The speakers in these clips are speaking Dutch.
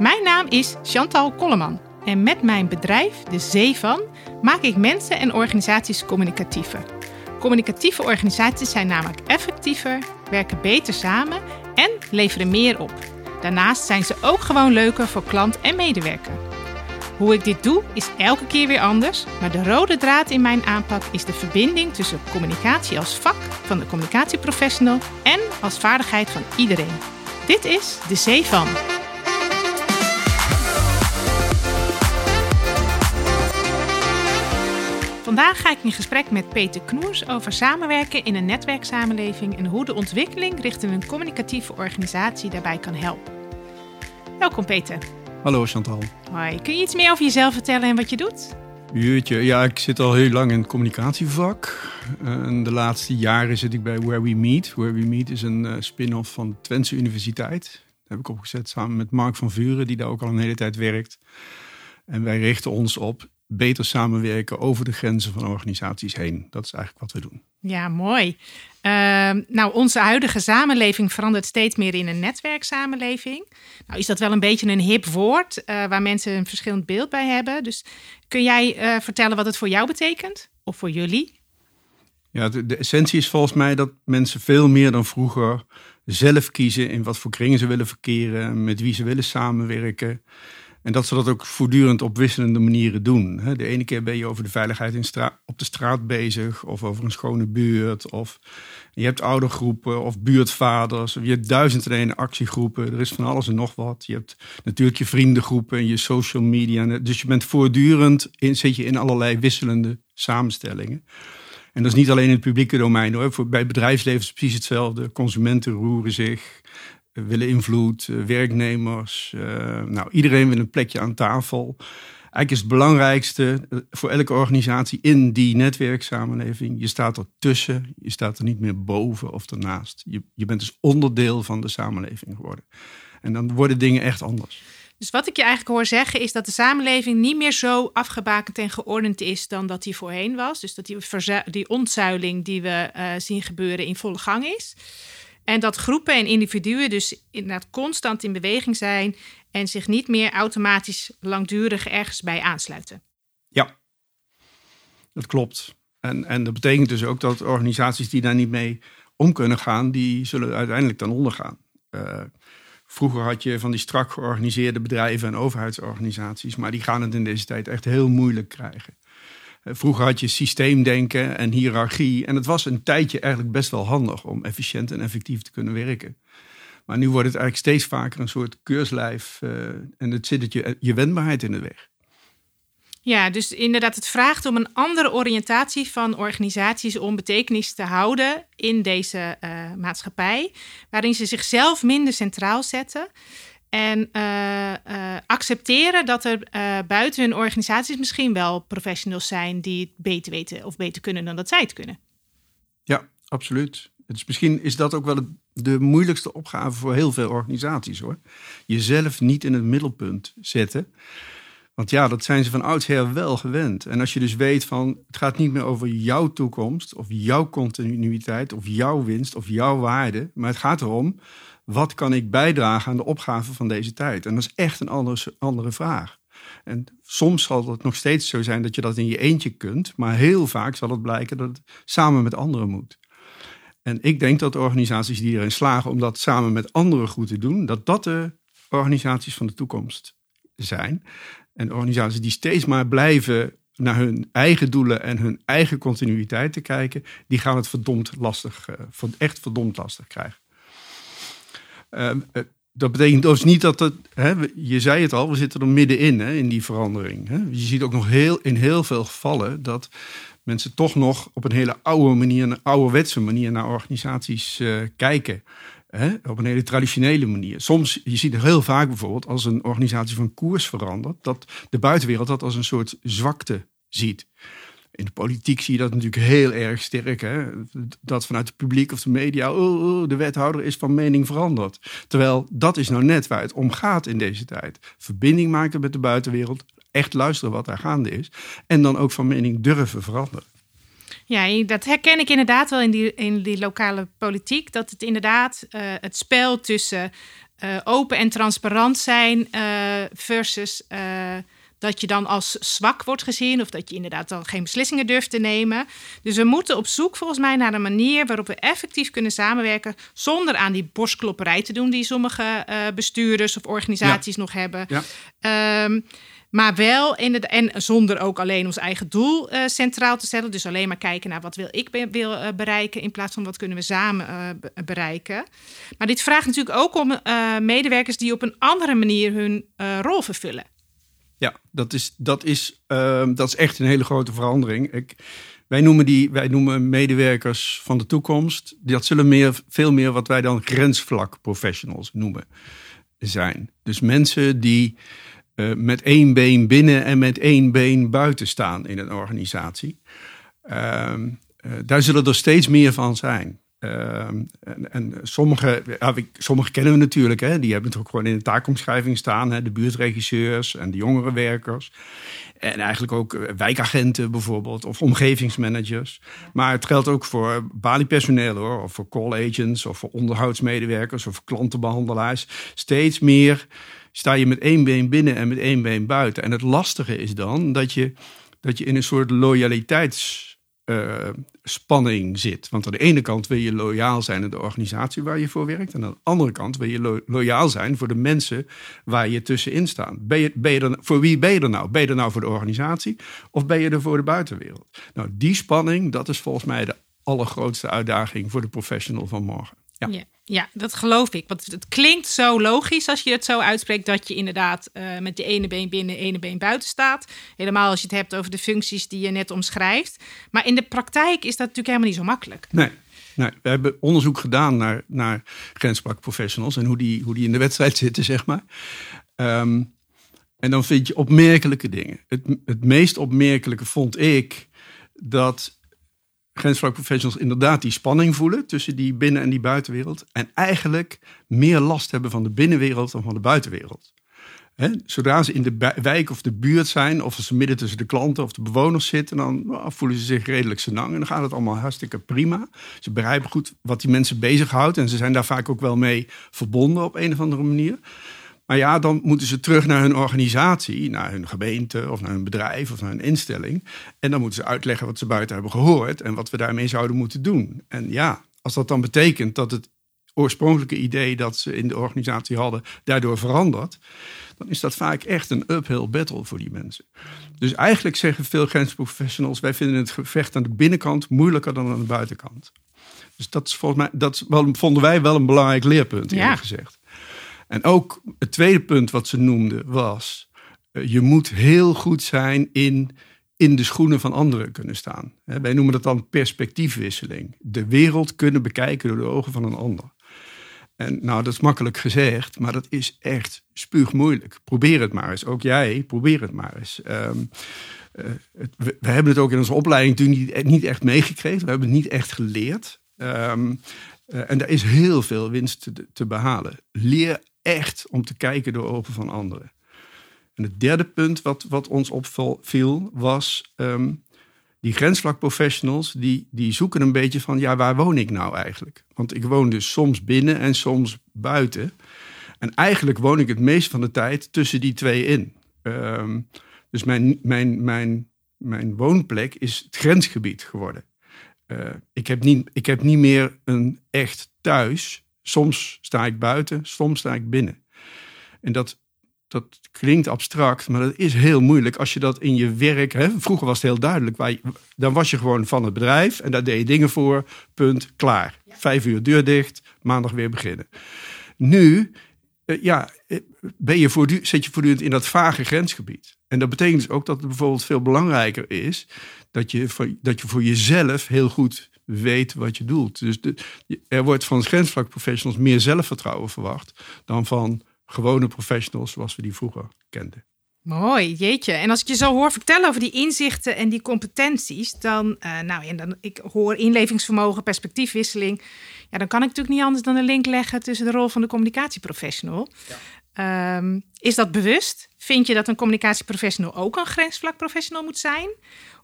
Mijn naam is Chantal Kolleman en met mijn bedrijf, De Zee van, maak ik mensen en organisaties communicatiever. Communicatieve organisaties zijn namelijk effectiever, werken beter samen en leveren meer op. Daarnaast zijn ze ook gewoon leuker voor klant en medewerker. Hoe ik dit doe is elke keer weer anders, maar de rode draad in mijn aanpak is de verbinding tussen communicatie als vak van de communicatieprofessional en als vaardigheid van iedereen. Dit is De Zee van. Vandaag ga ik in gesprek met Peter Knoers over samenwerken in een netwerksamenleving en hoe de ontwikkeling richting een communicatieve organisatie daarbij kan helpen. Welkom Peter. Hallo Chantal. Hoi, kun je iets meer over jezelf vertellen en wat je doet? Jeetje, ja, ik zit al heel lang in het communicatievak. En de laatste jaren zit ik bij Where We Meet. Where We Meet is een uh, spin-off van Twentse Universiteit. Dat heb ik opgezet samen met Mark van Vuren, die daar ook al een hele tijd werkt. En wij richten ons op beter samenwerken over de grenzen van organisaties heen. Dat is eigenlijk wat we doen. Ja, mooi. Uh, nou, onze huidige samenleving verandert steeds meer in een netwerksamenleving. Nou, is dat wel een beetje een hip woord uh, waar mensen een verschillend beeld bij hebben. Dus kun jij uh, vertellen wat het voor jou betekent? Of voor jullie? Ja, de, de, essentie is volgens mij dat mensen veel meer dan vroeger zelf kiezen in wat voor kringen ze willen verkeren, met wie ze willen samenwerken. En dat ze dat ook voortdurend op wisselende manieren doen. De ene keer ben je over de veiligheid in op de straat bezig, of over een schone buurt. Of je hebt oudergroepen of buurtvaders. Of je hebt duizend en één actiegroepen. Er is van alles en nog wat. Je hebt natuurlijk je vriendengroepen en je social media. Dus je bent voortdurend in, zit je in allerlei wisselende samenstellingen. En dat is niet alleen in het publieke domein hoor. Voor, bij bedrijfsleven is het precies hetzelfde. Consumenten roeren zich willen invloed, eh, werknemers. Uh, nou, iedereen wil een plekje aan tafel. Eigenlijk is het belangrijkste eh, voor elke organisatie in die netwerksamenleving. Je staat er tussen, je staat er niet meer boven of ernaast. Je, je bent dus onderdeel van de samenleving geworden. En dan worden dingen echt anders. Dus wat ik je eigenlijk hoor zeggen is dat de samenleving niet meer zo afgebakend en geordend is dan dat die voorheen was. Dus dat die, die ontzuiling die we zien gebeuren in volle gang is. En dat groepen en individuen dus inderdaad constant in beweging zijn en zich niet meer automatisch langdurig ergens bij aansluiten. Ja, dat klopt. En, en dat betekent dus ook dat organisaties die daar niet mee om kunnen gaan, die zullen uiteindelijk dan ondergaan. Uh, vroeger had je van die strak georganiseerde bedrijven en overheidsorganisaties, maar die gaan het in deze tijd echt heel moeilijk krijgen. Eh, vroeger had je systeemdenken en hiërarchie. En het was een tijdje eigenlijk best wel handig om efficiënt en effectief te kunnen werken. Maar nu wordt het eigenlijk steeds vaker een soort keurslijf. Uh, en het zit het je, je wendbaarheid in de weg. Ja, dus inderdaad, het vraagt om een andere oriëntatie van organisaties om betekenis te houden in deze maatschappij, waarin ze zichzelf minder centraal zetten. En uh, uh, accepteren dat er uh, buiten hun organisaties misschien wel professionals zijn die het beter weten of beter kunnen dan dat zij het kunnen. Ja, absoluut. Dus misschien is dat ook wel de moeilijkste opgave voor heel veel organisaties hoor. Jezelf niet in het middelpunt zetten. Want ja, dat zijn ze van oudsher wel gewend. En als je dus weet van het gaat niet meer over jouw toekomst of jouw continuïteit of jouw winst of jouw waarde, maar het gaat erom wat kan ik bijdragen aan de opgave van deze tijd? En dat is echt een andere, andere vraag. En soms zal het nog steeds zo zijn dat je dat in je eentje kunt, maar heel vaak zal het blijken dat het samen met anderen moet. En ik denk dat organisaties die erin slagen om dat samen met anderen goed te doen, dat dat de organisaties van de toekomst zijn. En organisaties die steeds maar blijven naar hun eigen doelen en hun eigen continuïteit te kijken, die gaan het verdomd lastig, eh, echt verdomd lastig krijgen. Ehm, eh, dat betekent dus niet dat het, hè, je zei het al, we zitten er middenin hè, in die verandering. Hè. Je ziet ook nog heel, in heel veel gevallen dat mensen toch nog op een hele oude manier, een ouderwetse manier naar organisaties uh, kijken. Hè, op een hele traditionele manier. Soms, je ziet heel vaak bijvoorbeeld als een organisatie van koers verandert, dat de buitenwereld dat als een soort zwakte ziet. In de politiek zie je dat natuurlijk heel erg sterk. Hè? Dat vanuit het publiek of de media, oh, oh, de wethouder is van mening veranderd. Terwijl dat is nou net waar het om gaat in deze tijd. Verbinding maken met de buitenwereld, echt luisteren wat daar gaande is. En dan ook van mening durven veranderen. Ja, dat herken ik inderdaad wel in die, in die lokale politiek. Dat het inderdaad uh, het spel tussen eh, open en transparant zijn uh, versus dat je dan als zwak wordt gezien of dat je inderdaad dan geen beslissingen durft te nemen. Dus we moeten op zoek volgens mij naar een manier waarop we effectief kunnen samenwerken zonder aan die borstklopperij te doen die sommige bestuurders of organisaties nog hebben. Ja. Um, maar wel in de, en zonder ook alleen ons eigen doel uh, centraal te stellen. Dus alleen maar kijken naar wat wil ik be, wil uh, bereiken. In plaats van wat kunnen we samen uh, bereiken. Maar dit vraagt natuurlijk ook om medewerkers die op een andere manier hun rol vervullen. Ja, dat is, dat, is, ehm, dat is echt een hele grote verandering. Ik, wij, noemen die, wij noemen medewerkers van de toekomst. Dat zullen meer, veel meer wat wij dan grensvlak professionals noemen zijn. Dus mensen die uh, met één been binnen en met één been buiten staan in een organisatie. Uh, daar zullen er steeds meer van zijn. Ehm, en, en sommige, ja, sommige kennen we natuurlijk, hè, die hebben het ook gewoon in de taakomschrijving staan. Hè, de buurtregisseurs en de jongerenwerkers. En eigenlijk ook eh, wijkagenten bijvoorbeeld, of omgevingsmanagers. Maar het geldt ook voor baliepersoneel hoor, of voor call agents, of voor onderhoudsmedewerkers, of klantenbehandelaars. Steeds meer sta je met één been binnen en met één been buiten. En het lastige is dan dat je, dat je in een soort loyaliteitsspanning uh, zit. Want aan de ene kant wil je loyaal zijn aan de organisatie waar je voor werkt. En aan de andere kant wil je loyaal zijn voor de mensen waar je tussenin staat. Ben je, ben voor wie ben je er nou? Ben je er nou voor de organisatie of ben je er voor de buitenwereld? Nou, die spanning, dat is volgens mij de allergrootste uitdaging voor de professional van morgen. Ja. ja. dat geloof ik. Want het klinkt zo logisch als je het zo uitspreekt dat je inderdaad uh, met je ene been binnen, ene been buiten staat. Helemaal als je het hebt over de functies die je net omschrijft. Maar in de praktijk is dat natuurlijk helemaal niet zo makkelijk. Nee. Nou, we hebben onderzoek gedaan naar, naar professionals en hoe die, hoe die in de wedstrijd zitten, zeg maar. Um, en dan vind je opmerkelijke dingen. Het, het meest opmerkelijke vond ik dat grensvlak professionals inderdaad die spanning voelen tussen die binnen- en die buitenwereld. En eigenlijk meer last hebben van de binnenwereld dan van de buitenwereld. zodra ze in de wijk of de buurt zijn, of ze midden tussen de klanten of de bewoners zitten, dan nou, voelen ze zich redelijk senang. En dan gaat het allemaal hartstikke prima. Ze begrijpen goed wat die mensen bezighoudt en ze zijn daar vaak ook wel mee verbonden op een of andere manier. Maar ja, dan moeten ze terug naar hun organisatie, naar hun gemeente of naar hun bedrijf of naar hun instelling. En dan moeten ze uitleggen wat ze buiten hebben gehoord en wat we daarmee zouden moeten doen. En ja, als dat dan betekent dat het oorspronkelijke idee dat ze in de organisatie hadden daardoor verandert, dan is dat vaak echt een uphill battle voor die mensen. Dus eigenlijk zeggen veel grensprofessionals: wij vinden het gevecht aan de binnenkant moeilijker dan aan de buitenkant. Dus dat is volgens mij, dat vonden wij wel een belangrijk leerpunt, eerlijk ja. gezegd. En ook het tweede punt wat ze noemde was: uh, je moet heel goed zijn in, in de schoenen van anderen kunnen staan. Wij noemen dat dan perspectiefwisseling. De wereld kunnen bekijken door de ogen van een ander. En nou, dat is makkelijk gezegd, maar dat is echt spuugmoeilijk. Probeer het maar eens. Ook jij, probeer het maar eens. Uh, het, we, hebben het ook in onze opleiding toen niet, niet echt meegekregen. We hebben het niet echt geleerd. Um, uh, en daar is heel veel winst te, te behalen. Leer echt om te kijken door ogen van anderen. En het derde punt wat, wat ons opviel was um, die grensvlakprofessionals die, die zoeken een beetje van ja, waar woon ik nou eigenlijk? Want ik woon dus soms binnen en soms buiten. En eigenlijk woon ik het meest van de tijd tussen die twee in. Um, dus mijn, mijn, mijn, mijn woonplek is het grensgebied geworden. Uh, ik, heb niet, ik heb niet meer een echt thuis. Soms sta ik buiten, soms sta ik binnen. En dat, dat klinkt abstract, maar dat is heel moeilijk als je dat in je werk. Hè, vroeger was het heel duidelijk. Waar dan was je gewoon van het bedrijf en daar deed je dingen voor. Punt, klaar. Vijf uur deur dicht, maandag weer beginnen. Nu ja, eh, ben je voortdurend, zit je voortdurend in dat vage grensgebied. En dat betekent dus ook dat het bijvoorbeeld veel belangrijker is dat je, voor, dat je voor jezelf heel goed weet wat je doet. Dus er wordt van grensvlakprofessionals meer zelfvertrouwen verwacht dan van gewone professionals zoals we die vroeger kenden. Mooi, jeetje. En als ik je zo hoor vertellen over die inzichten en die competenties, dan, uh, nou, en dan ik hoor inlevingsvermogen, perspectiefwisseling, ja, dan kan ik natuurlijk niet anders dan een link leggen tussen de rol van de communicatieprofessional. Ja. Um, is dat bewust? Vind je dat een communicatieprofessional ook een grensvlakprofessional moet zijn?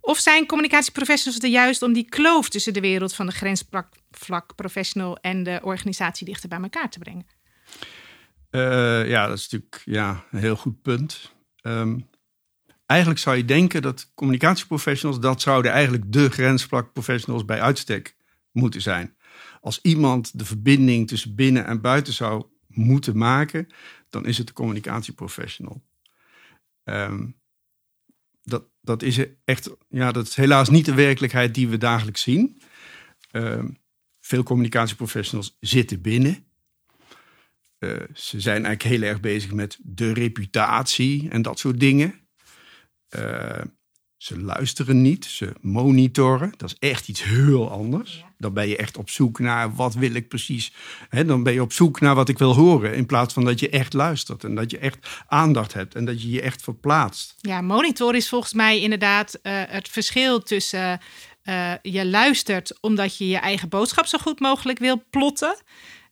Of zijn communicatieprofessionals er juist om die kloof tussen de wereld van de grensvlak professional en de organisatie dichter bij elkaar te brengen? Uh, ja, dat is natuurlijk ja, een heel goed punt. Um, eigenlijk zou je denken dat communicatieprofessionals, dat zouden eigenlijk de grensvlakprofessionals bij uitstek moeten zijn. Als iemand de verbinding tussen binnen en buiten zou moeten maken, dan is het de communicatieprofessional. Um, dat, dat is echt, ja, dat is helaas niet de werkelijkheid die we dagelijks zien. Um, veel communicatieprofessionals zitten binnen. Uh, ze zijn eigenlijk heel erg bezig met de reputatie en dat soort dingen. Uh, ze luisteren niet, ze monitoren. Dat is echt iets heel anders. Dan ben je echt op zoek naar wat wil ik precies. He, dan ben je op zoek naar wat ik wil horen. In plaats van dat je echt luistert en dat je echt aandacht hebt en dat je je echt verplaatst. Ja, monitoren is volgens mij inderdaad uh, het verschil tussen uh, je luistert omdat je je eigen boodschap zo goed mogelijk wil plotten.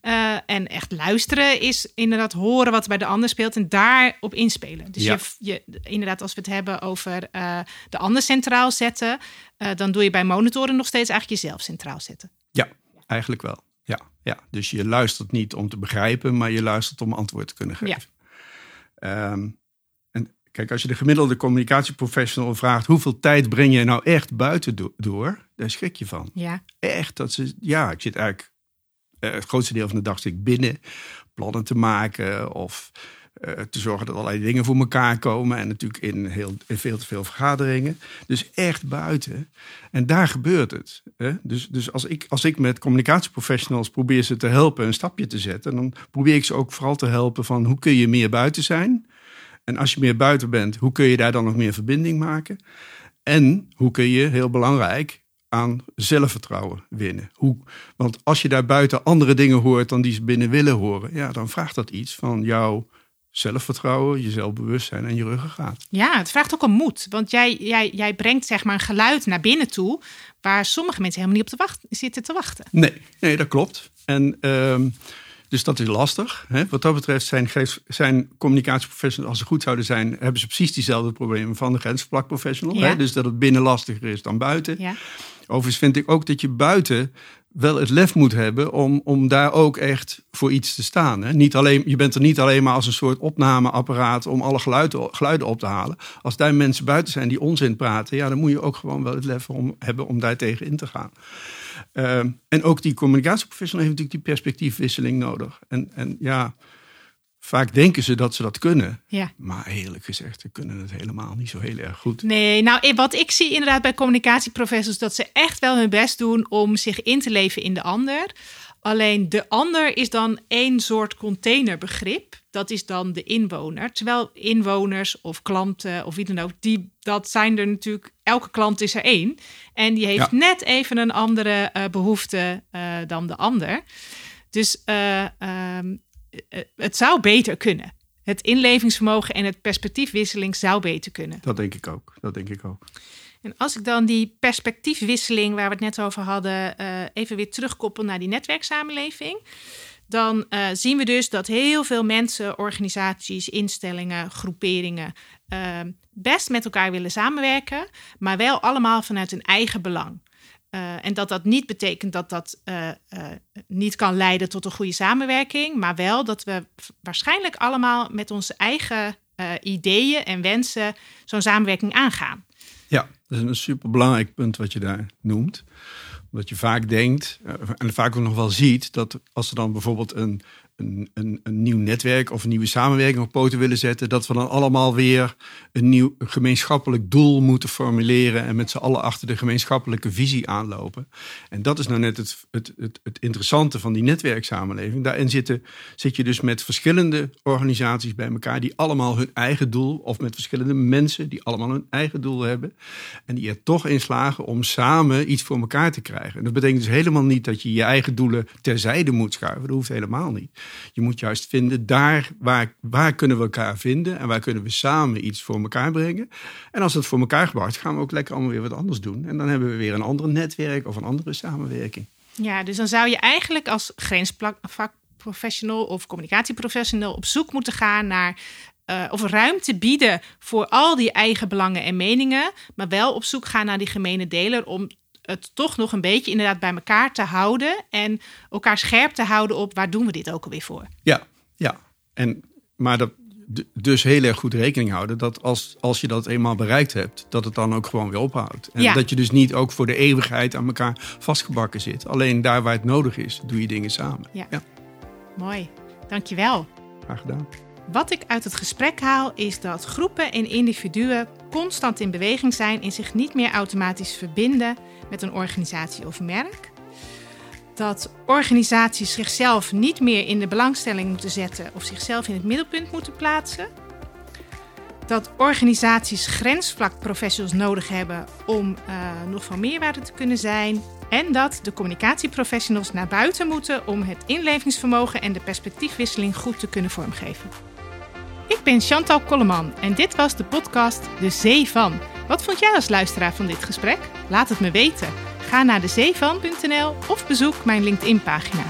Uh, en echt luisteren is inderdaad horen wat er bij de ander speelt en daarop inspelen. Dus ja. je, je, inderdaad, als we het hebben over uh, de ander centraal zetten, uh, dan doe je bij monitoren nog steeds eigenlijk jezelf centraal zetten. Ja, eigenlijk wel. Ja, ja. Dus je luistert niet om te begrijpen, maar je luistert om antwoord te kunnen geven. Ja. Um, en kijk, als je de gemiddelde communicatieprofessional vraagt hoeveel tijd breng je nou echt buiten do door, daar schrik je van. Ja. Echt, dat ze, ja, ik zit eigenlijk het grootste deel van de dag zit ik binnen plannen te maken of uh, te zorgen dat allerlei dingen voor elkaar komen. En natuurlijk in, heel, veel te veel vergaderingen. Dus echt buiten. En daar gebeurt het. Hè? Dus, dus als, ik, als ik met communicatieprofessionals probeer ze te helpen een stapje te zetten, dan probeer ik ze ook vooral te helpen van hoe kun je meer buiten zijn. En als je meer buiten bent, hoe kun je daar dan nog meer verbinding maken? En hoe kun je, heel belangrijk, aan zelfvertrouwen winnen. Hoe, want als je daar buiten andere dingen hoort dan die ze binnen willen horen, ja, dan vraagt dat iets van jouw zelfvertrouwen, je zelfbewustzijn en je ruggengraat. Ja, het vraagt ook om moed. Want jij, jij, jij brengt zeg maar een geluid naar binnen toe waar sommige mensen helemaal niet op te wachten, zitten te wachten. Nee, nee dat klopt. En um, dus dat is lastig. Hè? Wat dat betreft zijn, zijn communicatieprofessionals, als ze goed zouden zijn, hebben ze precies diezelfde problemen van de grensvlakprofessional. Ja. Hè? Dus dat het binnen lastiger is dan buiten. Ja. Overigens vind ik ook dat je buiten wel het lef moet hebben om, om daar ook echt voor iets te staan. Hè? Niet alleen, je bent er niet alleen maar als een soort opnameapparaat om alle geluiden, geluiden op te halen. Als daar mensen buiten zijn die onzin praten, ja, dan moet je ook gewoon wel het lef om, hebben om daar tegen in te gaan. Uh, en ook die communicatieprofessional heeft natuurlijk die perspectiefwisseling nodig. En, en ja, Vaak denken ze dat ze dat kunnen. Ja. Maar eerlijk gezegd, ze kunnen het helemaal niet zo heel erg goed. Nee, nou wat ik zie inderdaad bij communicatieprofessors... dat ze echt wel hun best doen om zich in te leven in de ander. Alleen de ander is dan één soort containerbegrip. Dat is dan de inwoner. Terwijl inwoners of klanten of wie dan ook... Die, dat zijn er natuurlijk... Elke klant is er één. En die heeft net even een andere uh, behoefte uh, dan de ander. Dus... Uh, um, eh, het zou beter kunnen. Het inlevingsvermogen en het perspectiefwisseling zou beter kunnen. Dat denk ik ook. Dat denk ik ook. En als ik dan die perspectiefwisseling waar we het net over hadden, uh, even weer terugkoppel naar die netwerksamenleving. Dan uh, zien we dus dat heel veel mensen, organisaties, instellingen, groeperingen uh, best met elkaar willen samenwerken, maar wel allemaal vanuit hun eigen belang. Uh, en dat dat niet betekent dat dat uh, uh, niet kan leiden tot een goede samenwerking, maar wel dat we waarschijnlijk allemaal met onze eigen ideeën en wensen zo'n samenwerking aangaan. Ja, dat is een superbelangrijk punt wat je daar noemt. Omdat je vaak denkt, en vaak ook nog wel ziet, dat als er dan bijvoorbeeld een een, een, een, nieuw netwerk of een nieuwe samenwerking op poten willen zetten, dat we dan allemaal weer een nieuw gemeenschappelijk doel moeten formuleren en met z'n allen achter de gemeenschappelijke visie aanlopen. En dat is nou net het, het, het, het interessante van die netwerksamenleving. Daarin zitten, zit je dus met verschillende organisaties bij elkaar die allemaal hun eigen doel, of met verschillende mensen die allemaal hun eigen doel hebben, en die er toch in slagen om samen iets voor elkaar te krijgen. En dat betekent dus helemaal niet dat je je eigen doelen terzijde moet schuiven. Dat hoeft helemaal niet. Je moet juist vinden daar waar, waar kunnen we elkaar vinden en waar kunnen we samen iets voor elkaar brengen. En als het voor elkaar gebracht, gaan we ook lekker allemaal weer wat anders doen. En dan hebben we weer een ander netwerk of een andere samenwerking. Ja, dus dan zou je eigenlijk als grensvakprofessional of communicatieprofessional op zoek moeten gaan naar uh, of ruimte bieden voor al die eigen belangen en meningen, maar wel op zoek gaan naar die gemene deler om het toch nog een beetje inderdaad bij elkaar te houden en elkaar scherp te houden op waar doen we dit ook alweer voor. Ja, ja. En, maar dat, dus heel erg goed rekening houden dat als, als je dat eenmaal bereikt hebt, dat het dan ook gewoon weer ophoudt. En Ja. dat je dus niet ook voor de eeuwigheid aan elkaar vastgebakken zit. Alleen daar waar het nodig is, doe je dingen samen. Ja. Mooi, dankjewel. graag gedaan. Wat ik uit het gesprek haal is dat groepen en individuen constant in beweging zijn en zich niet meer automatisch verbinden met een organisatie of merk. Dat organisaties zichzelf niet meer in de belangstelling moeten zetten of zichzelf in het middelpunt moeten plaatsen. Dat organisaties grensvlak professionals nodig hebben om eh, nog van meerwaarde te kunnen zijn. En dat de communicatieprofessionals naar buiten moeten om het inlevingsvermogen en de perspectiefwisseling goed te kunnen vormgeven. Ik ben Chantal Kolleman en dit was de podcast De Zee van. Wat vond jij als luisteraar van dit gesprek? Laat het me weten. Ga naar dezeevan.nl of bezoek mijn LinkedIn-pagina.